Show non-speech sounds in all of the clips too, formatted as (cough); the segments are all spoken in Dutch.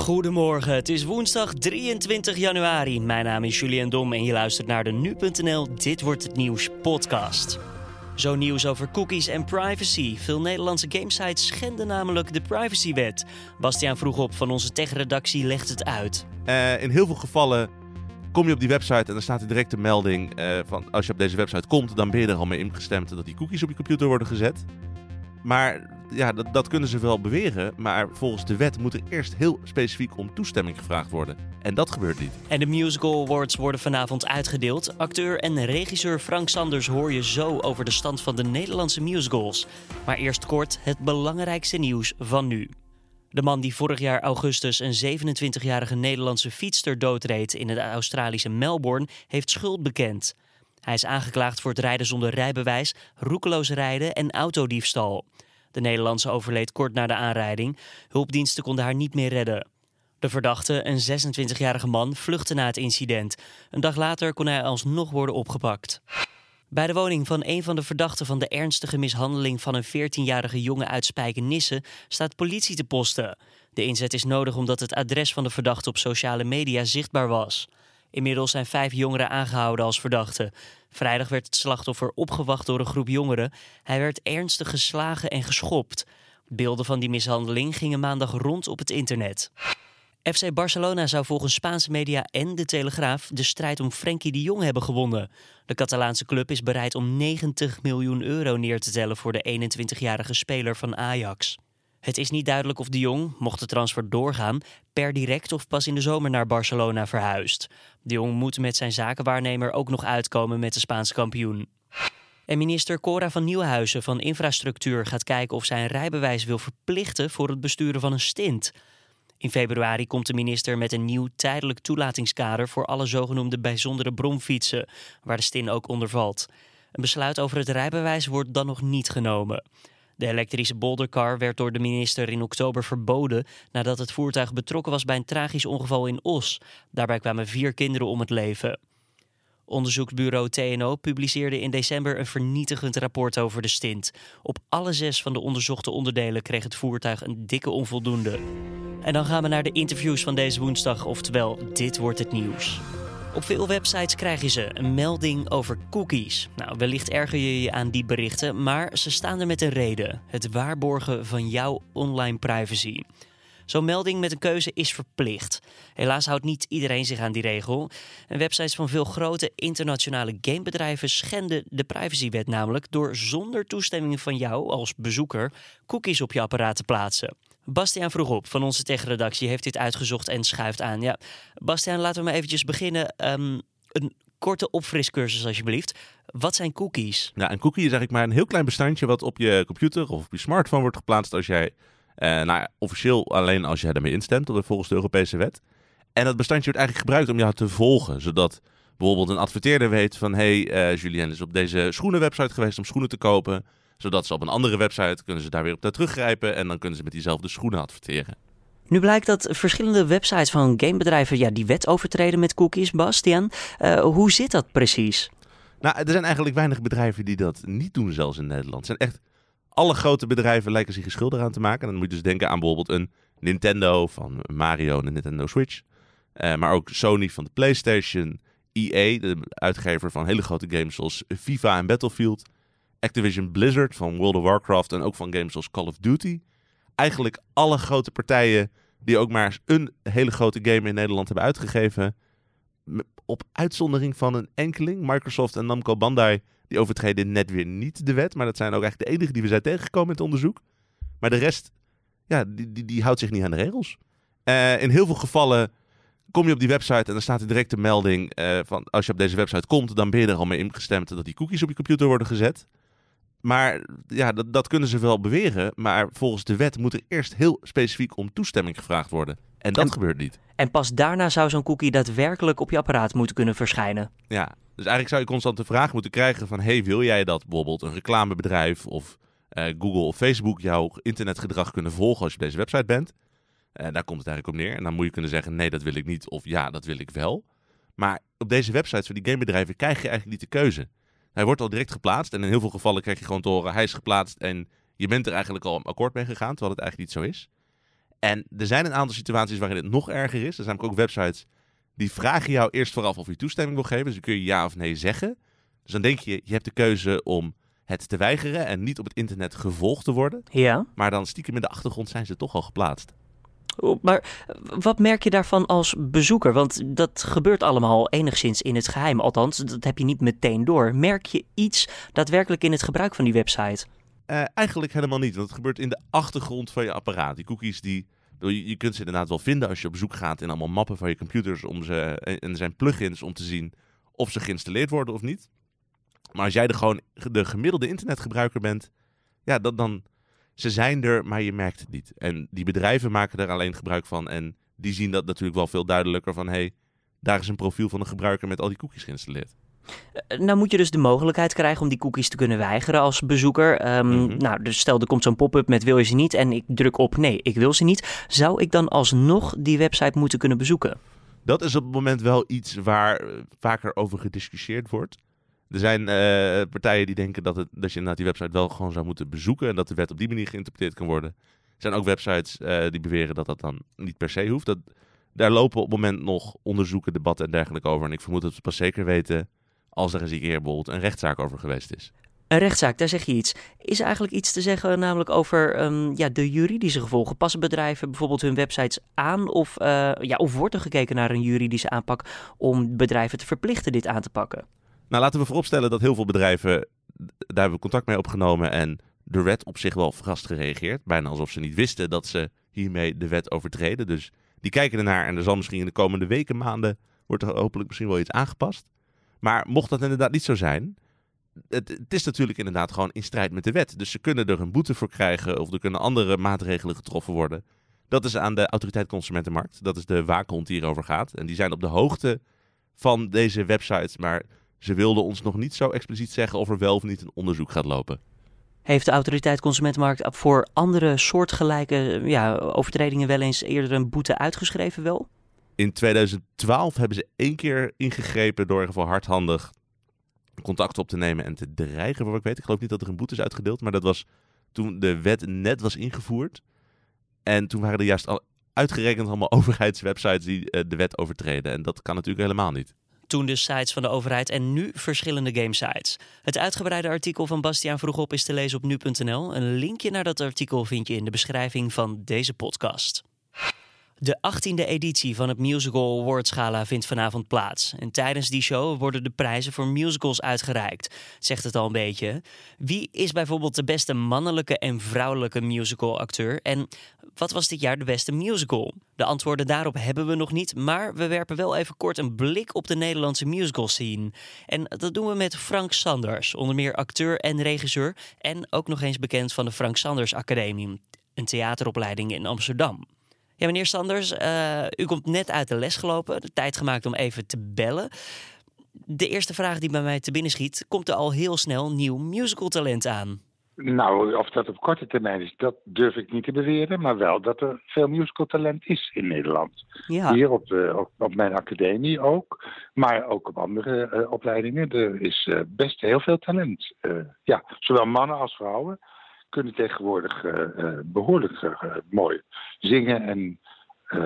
Goedemorgen, het is woensdag 23 januari. Mijn naam is Julian Dom en je luistert naar de Nu.nl Dit Wordt Het Nieuws podcast. Zo nieuws over cookies en privacy. Veel Nederlandse gamesites schenden namelijk de privacywet. Bastiaan vroeg op van onze techredactie legt het uit. Uh, in heel veel gevallen kom je op die website en dan staat er direct een melding uh, van als je op deze website komt, dan ben je er al mee ingestemd dat die cookies op je computer worden gezet. Maar ja, dat, dat kunnen ze wel beweren. Maar volgens de wet moet er eerst heel specifiek om toestemming gevraagd worden. En dat gebeurt niet. En de Musical Awards worden vanavond uitgedeeld. Acteur en regisseur Frank Sanders hoor je zo over de stand van de Nederlandse musicals. Maar eerst kort het belangrijkste nieuws van nu. De man die vorig jaar augustus een 27-jarige Nederlandse fietster doodreed in het Australische Melbourne, heeft schuld bekend. Hij is aangeklaagd voor het rijden zonder rijbewijs, roekeloos rijden en autodiefstal. De Nederlandse overleed kort na de aanrijding. Hulpdiensten konden haar niet meer redden. De verdachte, een 26-jarige man, vluchtte na het incident. Een dag later kon hij alsnog worden opgepakt. Bij de woning van een van de verdachten van de ernstige mishandeling van een 14-jarige jongen uit Spijkenisse staat politie te posten. De inzet is nodig omdat het adres van de verdachte op sociale media zichtbaar was. Inmiddels zijn vijf jongeren aangehouden als verdachten. Vrijdag werd het slachtoffer opgewacht door een groep jongeren. Hij werd ernstig geslagen en geschopt. Beelden van die mishandeling gingen maandag rond op het internet. FC Barcelona zou volgens Spaanse media en de Telegraaf de strijd om Frenkie de Jong hebben gewonnen. De Catalaanse club is bereid om 90 miljoen euro neer te tellen voor de 21-jarige speler van Ajax. Het is niet duidelijk of de Jong, mocht de transfer doorgaan, per direct of pas in de zomer naar Barcelona verhuist. De Jong moet met zijn zakenwaarnemer ook nog uitkomen met de Spaanse kampioen. En minister Cora van Nieuwhuizen van Infrastructuur gaat kijken of zij een rijbewijs wil verplichten voor het besturen van een stint. In februari komt de minister met een nieuw tijdelijk toelatingskader voor alle zogenoemde bijzondere bromfietsen, waar de stin ook onder valt. Een besluit over het rijbewijs wordt dan nog niet genomen. De elektrische bouldercar werd door de minister in oktober verboden nadat het voertuig betrokken was bij een tragisch ongeval in Os. Daarbij kwamen vier kinderen om het leven. Onderzoeksbureau TNO publiceerde in december een vernietigend rapport over de stint. Op alle zes van de onderzochte onderdelen kreeg het voertuig een dikke onvoldoende. En dan gaan we naar de interviews van deze woensdag, oftewel dit wordt het nieuws. Op veel websites krijg je ze een melding over cookies. Nou, wellicht erger je je aan die berichten, maar ze staan er met een reden: het waarborgen van jouw online privacy. Zo'n melding met een keuze is verplicht. Helaas houdt niet iedereen zich aan die regel. En websites van veel grote internationale gamebedrijven schenden de privacywet namelijk door zonder toestemming van jou als bezoeker cookies op je apparaat te plaatsen. Bastiaan vroeg op van onze techredactie, heeft dit uitgezocht en schuift aan. Ja, Bastiaan, laten we maar eventjes beginnen. Ehm, een korte opfriscursus alsjeblieft. Wat zijn cookies? Nou, een cookie is eigenlijk maar een heel klein bestandje wat op je computer of op je smartphone wordt geplaatst als jij, eh, nou officieel alleen als jij daarmee instemt volgens de Europese wet. En dat bestandje wordt eigenlijk gebruikt om jou te volgen, zodat bijvoorbeeld een adverteerder weet van, hé, hey, uh, Julien is op deze schoenenwebsite geweest om schoenen te kopen zodat ze op een andere website kunnen ze daar weer op teruggrijpen en dan kunnen ze met diezelfde schoenen adverteren. Nu blijkt dat verschillende websites van gamebedrijven ja, die wet overtreden met cookies. Bastian, uh, hoe zit dat precies? Nou, er zijn eigenlijk weinig bedrijven die dat niet doen, zelfs in Nederland. zijn echt alle grote bedrijven lijken zich schuldig aan te maken. dan moet je dus denken aan bijvoorbeeld een Nintendo van Mario en de Nintendo Switch. Uh, maar ook Sony van de PlayStation, EA, de uitgever van hele grote games zoals FIFA en Battlefield. Activision Blizzard van World of Warcraft en ook van games zoals Call of Duty. Eigenlijk alle grote partijen die ook maar een hele grote game in Nederland hebben uitgegeven. Op uitzondering van een enkeling, Microsoft en Namco Bandai, die overtreden net weer niet de wet. Maar dat zijn ook echt de enige die we zijn tegengekomen in het onderzoek. Maar de rest, ja, die, die, die houdt zich niet aan de regels. Uh, in heel veel gevallen kom je op die website en dan staat er direct een melding uh, van als je op deze website komt, dan ben je er al mee ingestemd dat die cookies op je computer worden gezet. Maar ja, dat, dat kunnen ze wel beweren. Maar volgens de wet moet er eerst heel specifiek om toestemming gevraagd worden. En dat gebeurt niet. En pas daarna zou zo'n cookie daadwerkelijk op je apparaat moeten kunnen verschijnen. Ja, dus eigenlijk zou je constant de vraag moeten krijgen van... hey, wil jij dat bijvoorbeeld een reclamebedrijf of uh, Google of Facebook... jouw internetgedrag kunnen volgen als je op deze website bent? Uh, daar komt het eigenlijk op neer. En dan moet je kunnen zeggen, nee, dat wil ik niet. Of ja, dat wil ik wel. Maar op deze websites van die gamebedrijven krijg je eigenlijk niet de keuze. Hij wordt al direct geplaatst. En in heel veel gevallen krijg je gewoon te horen, hij is geplaatst en je bent er eigenlijk al akkoord mee gegaan, terwijl het eigenlijk niet zo is. En er zijn een aantal situaties waarin het nog erger is. Er zijn ook websites die vragen jou eerst vooraf of je toestemming wil geven. Dus dan kun je ja of nee zeggen. Dus dan denk je, je hebt de keuze om het te weigeren en niet op het internet gevolgd te worden. Ja. Maar dan stiekem in de achtergrond zijn ze toch al geplaatst. Maar wat merk je daarvan als bezoeker? Want dat gebeurt allemaal enigszins in het geheim. Althans, dat heb je niet meteen door. Merk je iets daadwerkelijk in het gebruik van die website? Uh, eigenlijk helemaal niet, want het gebeurt in de achtergrond van je apparaat. Die cookies die je kunt ze inderdaad wel vinden als je op zoek gaat in allemaal mappen van je computers om ze, en er zijn plugins om te zien of ze geïnstalleerd worden of niet. Maar als jij de, gewoon de gemiddelde internetgebruiker bent, ja, dan, dan ze zijn er, maar je merkt het niet. En die bedrijven maken er alleen gebruik van en die zien dat natuurlijk wel veel duidelijker van, hé, hey, daar is een profiel van een gebruiker met al die cookies geïnstalleerd. Nou moet je dus de mogelijkheid krijgen om die cookies te kunnen weigeren als bezoeker. Um, Nou, dus stel er komt zo'n pop-up met wil je ze niet en ik druk op nee, ik wil ze niet. Zou ik dan alsnog die website moeten kunnen bezoeken? Dat is op het moment wel iets waar eh, vaker over gediscussieerd wordt. Er zijn uh, partijen die denken dat, het, je inderdaad die website wel gewoon zou moeten bezoeken en dat de wet op die manier geïnterpreteerd kan worden. Er zijn ook websites uh, die beweren dat dat dan niet per se hoeft. Dat, daar lopen op het moment nog onderzoeken, debatten en dergelijke over. En ik vermoed dat we pas zeker weten als er eens een keer bijvoorbeeld een rechtszaak over geweest is. Een rechtszaak, daar zeg je iets. Is er eigenlijk iets te zeggen namelijk over um, ja, de juridische gevolgen? Passen bedrijven bijvoorbeeld hun websites aan? Of, uh, ja, of wordt er gekeken naar een juridische aanpak om bedrijven te verplichten dit aan te pakken? Nou, laten we vooropstellen dat heel veel bedrijven, daar hebben we contact mee opgenomen en de wet op zich wel verrast gereageerd. Bijna alsof ze niet wisten dat ze hiermee de wet overtreden. Dus die kijken ernaar en er zal misschien in de komende weken, maanden, wordt er hopelijk misschien wel iets aangepast. Maar mocht dat inderdaad niet zo zijn, het, is natuurlijk inderdaad gewoon in strijd met de wet. Dus ze kunnen er een boete voor krijgen of er kunnen andere maatregelen getroffen worden. Dat is aan de autoriteit Consumentenmarkt. Dat is de waakhond die hierover gaat. En die zijn op de hoogte van deze websites, maar ze wilden ons nog niet zo expliciet zeggen of er wel of niet een onderzoek gaat lopen. Heeft de autoriteit Consumentenmarkt voor andere soortgelijke ja, overtredingen wel eens eerder een boete uitgeschreven wel? In 2012 hebben ze één keer ingegrepen door in ieder geval hardhandig contact op te nemen en te dreigen, voor ik weet. Ik geloof niet dat er een boete is uitgedeeld, maar dat was toen de wet net was ingevoerd. En toen waren er juist al uitgerekend allemaal (laughs) overheidswebsites die uh, de wet overtreden. En dat kan natuurlijk helemaal niet. Toen de sites van de overheid en nu verschillende gamesites. Het uitgebreide artikel van Bastiaan Vroegop is te lezen op nu.nl. Een linkje naar dat artikel vind je in de beschrijving van deze podcast. De 18e editie van het Musical Awards Gala vindt vanavond plaats. En tijdens die show worden de prijzen voor musicals uitgereikt. Zegt het al een beetje. Wie is bijvoorbeeld de beste mannelijke en vrouwelijke musicalacteur? En wat was dit jaar de beste musical? De antwoorden daarop hebben we nog niet, maar we werpen wel even kort een blik op de Nederlandse musical scene. En dat doen we met Frank Sanders, onder meer acteur en regisseur en ook nog eens bekend van de Frank Sanders Academie, een theateropleiding in Amsterdam. Ja, meneer Sanders, uh, u komt net uit de les gelopen. De tijd gemaakt om even te bellen. De eerste vraag die bij mij te binnen schiet: komt er al heel snel nieuw musical talent aan? Nou, of dat op korte termijn is, dat durf ik niet te beweren. Maar wel dat er veel musical talent is in Nederland. Ja. Hier op, de, op, op, mijn academie ook. Maar ook op andere uh, opleidingen. Er is uh, best heel veel talent. Uh, ja, zowel mannen als vrouwen kunnen tegenwoordig uh, behoorlijk uh, mooi zingen en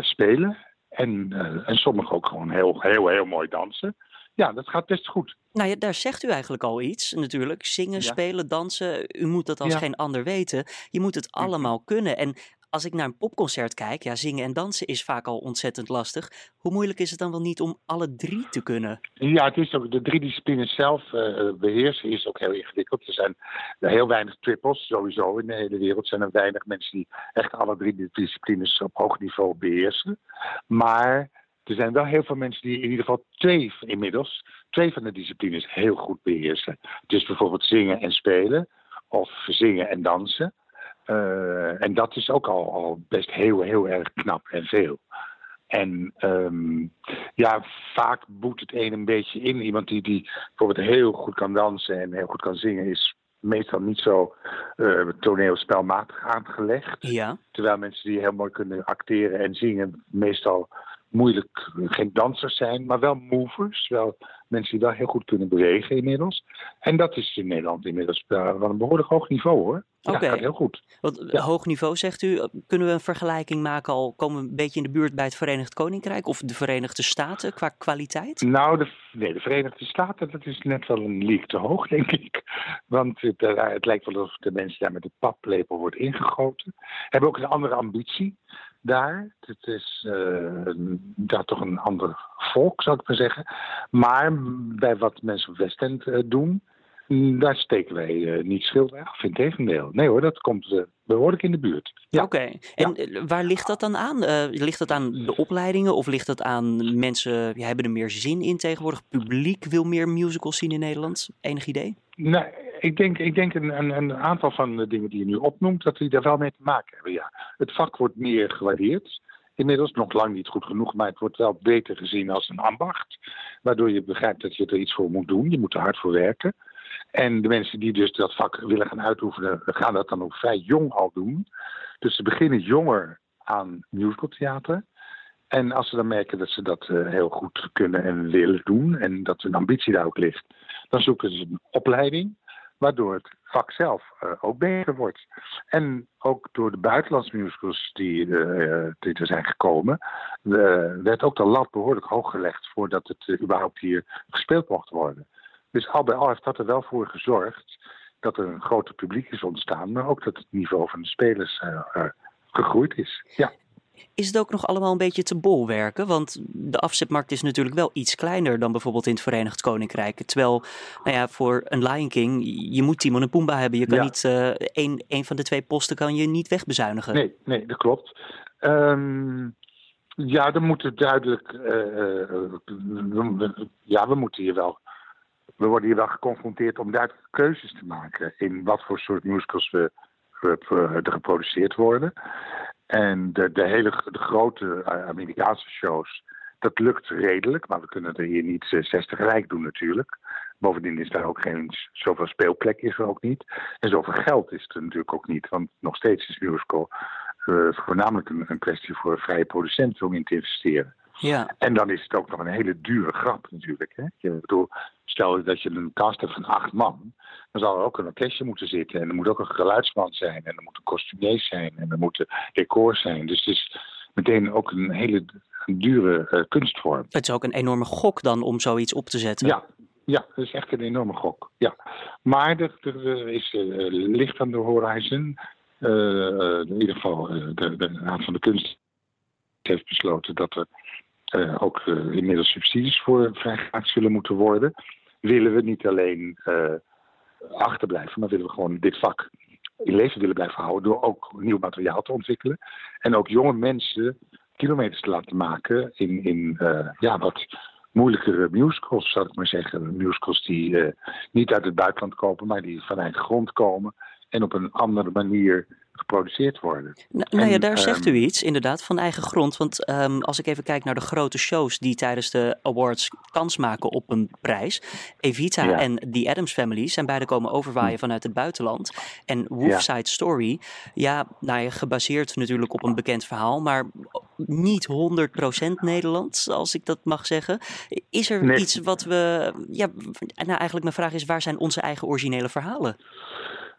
spelen. En, en sommigen ook gewoon heel, heel, heel mooi dansen. Ja, dat gaat best goed. Nou ja, daar zegt u eigenlijk al iets natuurlijk. Zingen, spelen, dansen. U moet dat als geen ander weten. Je moet het allemaal kunnen. En als ik naar een popconcert kijk, ja, zingen en dansen is vaak al ontzettend lastig. Hoe moeilijk is het dan wel niet om alle drie te kunnen? Ja, het is ook de drie disciplines zelf uh, beheersen is ook heel ingewikkeld. Er zijn heel weinig triples, sowieso in de hele wereld zijn er weinig mensen die echt alle drie disciplines op hoog niveau beheersen. Maar er zijn wel heel veel mensen die in ieder geval twee inmiddels, twee van de disciplines heel goed beheersen. Dus bijvoorbeeld zingen en spelen of zingen en dansen. Uh, en dat is ook al, al best heel, heel erg knap en veel. En um, ja, vaak boet het een een beetje in. Iemand die, die bijvoorbeeld heel goed kan dansen en heel goed kan zingen, is meestal niet zo uh, toneelspelmatig aangelegd. Ja. Terwijl mensen die heel mooi kunnen acteren en zingen, meestal moeilijk, geen dansers zijn, maar wel movers. Wel mensen die wel heel goed kunnen bewegen inmiddels. En dat is in Nederland inmiddels uh, wel een behoorlijk hoog niveau hoor. Oké. Ja, gaat heel goed. Want hoog niveau zegt u, kunnen we een vergelijking maken al, komen we een beetje in de buurt bij het Verenigd Koninkrijk of de Verenigde Staten qua kwaliteit? Nou, de, nee, de Verenigde Staten, dat is net wel een leak te hoog, (laughs) denk ik. Want het, het lijkt wel alsof de mensen daar met de paplepel wordt ingegoten. Hebben ook een andere ambitie daar. Het is uh, daar toch een ander volk, zou ik maar zeggen. Maar bij wat mensen op West End uh, doen, daar steken wij uh, niet schilder af. Integendeel. Nee hoor, dat komt behoorlijk in de buurt. Ja. Oké. Okay. En ja. waar ligt dat dan aan? ligt dat aan de opleidingen of ligt dat aan mensen, ja, hebben er meer zin in tegenwoordig? Publiek wil meer musicals zien in Nederland? Enig idee? Nee, ik denk, ik denk een, een, een, aantal van de dingen die je nu opnoemt, dat die daar wel mee te maken hebben. Ja. Het vak wordt meer gewaardeerd. Inmiddels nog lang niet goed genoeg, maar het wordt wel beter gezien als een ambacht. Waardoor je begrijpt dat je er iets voor moet doen. Je moet er hard voor werken. En de mensen die dus dat vak willen gaan uitoefenen, gaan dat dan ook vrij jong al doen. Dus ze beginnen jonger aan musicaltheater. En als ze dan merken dat ze dat uh, heel goed kunnen en willen doen, en dat hun ambitie daar ook ligt, dan zoeken ze een opleiding waardoor het vak zelf uh, ook beter wordt. En ook door de buitenlandse musicals die, uh, er zijn gekomen, werd ook de lat behoorlijk hoog gelegd voordat het überhaupt hier gespeeld mocht worden. Dus al bij al heeft dat er wel voor gezorgd dat er een groter publiek is ontstaan, maar ook dat het niveau van de spelers gegroeid is. Ja. Is het ook nog allemaal een beetje te bolwerken? Want de afzetmarkt is natuurlijk wel iets kleiner dan bijvoorbeeld in het Verenigd Koninkrijk. Terwijl, nou ja, voor een Lion King, je moet Timon en Pumbaa hebben. Je kan Ja. niet, uh, één, van de twee posten kan je niet wegbezuinigen. Nee, nee, dat klopt. Ehm, ja, dan moet het duidelijk. eh, eh, we- ja, we moeten hier wel. We worden hier wel geconfronteerd om duidelijke keuzes te maken in wat voor soort musicals we, we- we- er geproduceerd worden. En de, de hele de grote eh, Amerikaanse shows, dat lukt redelijk, maar we kunnen er hier niet eh, 60 rijk doen natuurlijk. Bovendien is daar ook geen zoveel speelplek is er ook niet. En zoveel geld is er natuurlijk ook niet. Want nog steeds is musical eh, voornamelijk een, een kwestie voor vrije producenten om in te investeren. Ja, En dan is het ook nog een hele dure grap natuurlijk. Hè? Je, bedoel, stel dat je een cast hebt van acht man, dan zal er ook een orkestje moeten zitten. En er moet ook een geluidsman zijn. En er moet een kostumier zijn. En er moeten decors zijn. Dus het is meteen ook een hele dure eh, kunstvorm. het is ook een enorme gok dan om zoiets op te zetten. Ja, ja, dat is echt een enorme gok. Ja. Maar er, er is eh, licht aan de horizon. Eh, in ieder geval, de, de Raad van de Kunst heeft besloten dat er eh, ook eh, inmiddels subsidies voor vrijgemaakt zullen moeten worden. Willen we niet alleen eh, achterblijven, maar willen we gewoon dit vak in leven willen blijven houden door ook nieuw materiaal te ontwikkelen. En ook jonge mensen kilometers te laten maken in, in ja, wat moeilijkere musicals, zou ik maar zeggen. Musicals die niet uit het buitenland komen, maar die van eigen grond komen en op een andere manier geproduceerd worden. Nou, nou ja, daar zegt u ehm, iets, inderdaad, van eigen grond. Want ehm, als ik even kijk naar de grote shows die tijdens de awards kans maken op een prijs. Evita Ja. en The Addams Family zijn beide komen overwaaien vanuit het buitenland. En Wolf Side Story, ja, nou ja, gebaseerd natuurlijk op een bekend verhaal, maar niet 100% Nederlands, als ik dat mag zeggen. Is er Nee. iets wat we, ja, nou eigenlijk mijn vraag is, waar zijn onze eigen originele verhalen?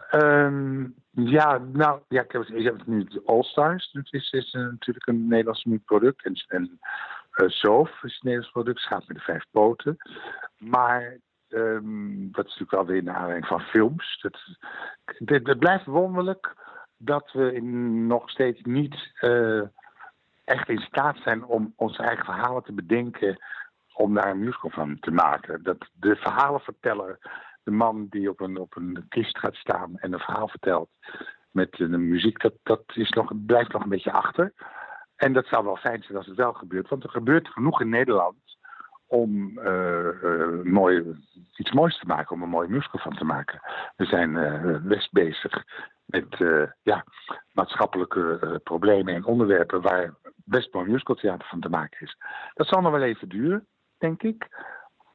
Ehm, ja, nou, ja, ik heb, het- nu de All Stars. Dat is, is eh, natuurlijk een Nederlands product. En, en eh, Zoof is een Nederlands product. Schaap met de vijf poten. Maar ehm, dat is natuurlijk wel weer naar aanleiding van films. Dat, het, blijft wonderlijk dat we in, nog steeds niet eh, echt in staat zijn om onze eigen verhalen te bedenken om daar een musical van te maken. Dat de verhalenverteller, de man die op een, op een kist gaat staan en een verhaal vertelt met de muziek, dat, dat is nog, blijft nog een beetje achter. En dat zou wel fijn zijn als het wel gebeurt, want er gebeurt genoeg in Nederland om eh, eh, mooi, iets moois te maken, om een mooie musical van te maken. We zijn eh, best bezig met ja, maatschappelijke problemen en onderwerpen waar best mooi musicaltheater van te maken is. Dat zal nog wel even duren, denk ik.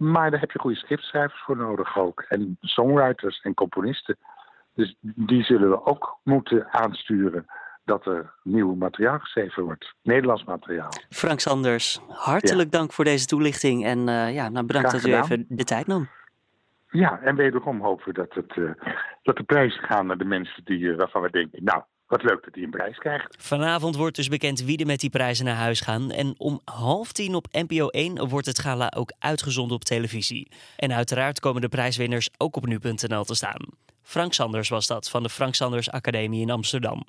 Maar daar heb je goede scriptschrijvers voor nodig ook. En songwriters en componisten. Dus die zullen we ook moeten aansturen dat er nieuw materiaal geschreven wordt. Nederlands materiaal. Frank Sanders, hartelijk dank voor deze toelichting. En uh, ja, nou bedankt dat u even de tijd nam. Ja, en wederom hopen we dat, het, uh, dat de prijzen gaan naar de mensen die, uh, waarvan we denken, nou, wat leuk dat hij een prijs krijgt. Vanavond wordt dus bekend wie er met die prijzen naar huis gaan. En om half tien op NPO 1 wordt het gala ook uitgezonden op televisie. En uiteraard komen de prijswinners ook op nu.nl te staan. Frank Sanders was dat van de Frank Sanders Academie in Amsterdam.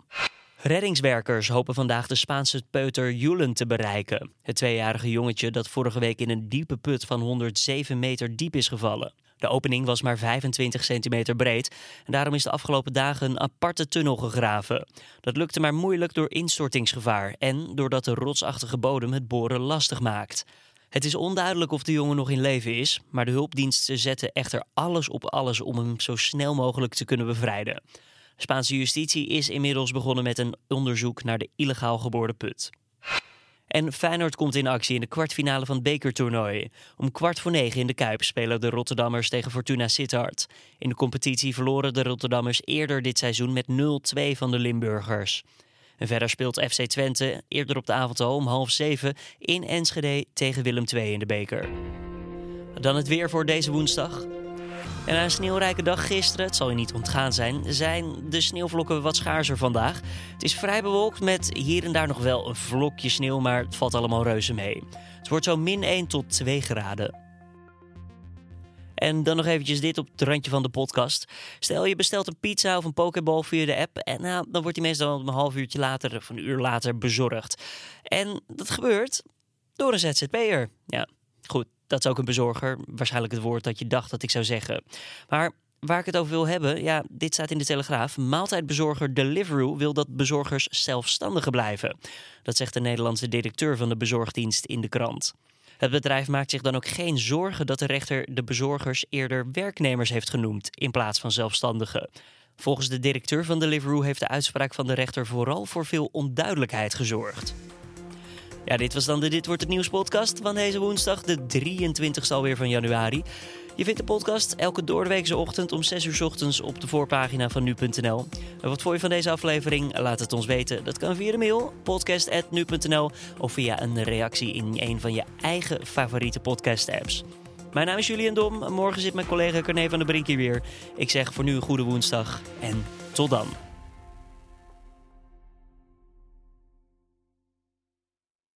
Reddingswerkers hopen vandaag de Spaanse peuter Julen te bereiken. Het tweejarige jongetje dat vorige week in een diepe put van 107 meter diep is gevallen. De opening was maar 25 centimeter breed en daarom is de afgelopen dagen een aparte tunnel gegraven. Dat lukte maar moeilijk door instortingsgevaar en doordat de rotsachtige bodem het boren lastig maakt. Het is onduidelijk of de jongen nog in leven is, maar de hulpdiensten zetten echter alles op alles om hem zo snel mogelijk te kunnen bevrijden. Spaanse justitie is inmiddels begonnen met een onderzoek naar de illegaal geboorde put. En Feyenoord komt in actie in de kwartfinale van het bekertoernooi. Om kwart voor negen in de Kuip spelen de Rotterdammers tegen Fortuna Sittard. In de competitie verloren de Rotterdammers eerder dit seizoen met 0-2 van de Limburgers. En verder speelt FC Twente eerder op de avond om half zeven in Enschede tegen Willem II in de beker. Dan het weer voor deze woensdag. En na een sneeuwrijke dag gisteren, het zal je niet ontgaan zijn, zijn de sneeuwvlokken wat schaarser vandaag. Het is vrij bewolkt met hier en daar nog wel een vlokje sneeuw, maar het valt allemaal reuze mee. Het wordt zo min 1 tot 2 graden. En dan nog eventjes dit op het randje van de podcast. Stel je bestelt een pizza of een pokeball via de app. En nou, dan wordt die meestal een half uurtje later of een uur later bezorgd. En dat gebeurt door een ZZP'er. Ja, goed, dat is ook een bezorger. Waarschijnlijk het woord dat je dacht dat ik zou zeggen. Maar waar ik het over wil hebben, ja, dit staat in de Telegraaf. Maaltijdbezorger Deliveroo wil dat bezorgers zelfstandigen blijven. Dat zegt de Nederlandse directeur van de bezorgdienst in de krant. Het bedrijf maakt zich dan ook geen zorgen dat de rechter de bezorgers eerder werknemers heeft genoemd in plaats van zelfstandigen. Volgens de directeur van Deliveroo heeft de uitspraak van de rechter vooral voor veel onduidelijkheid gezorgd. Ja, dit was dan de Dit Wordt Het Nieuws podcast van deze woensdag, de 23ste alweer van januari. Je vindt de podcast elke doordeweekse ochtend om 6 uur ochtends op de voorpagina van nu.nl. En wat vond je van deze aflevering? Laat het ons weten. Dat kan via de mail podcast.nu.nl of via een reactie in een van je eigen favoriete podcast apps. Mijn naam is Julian Dom. Morgen zit mijn collega Carne van der Brink hier weer. Ik zeg voor nu een goede woensdag en tot dan.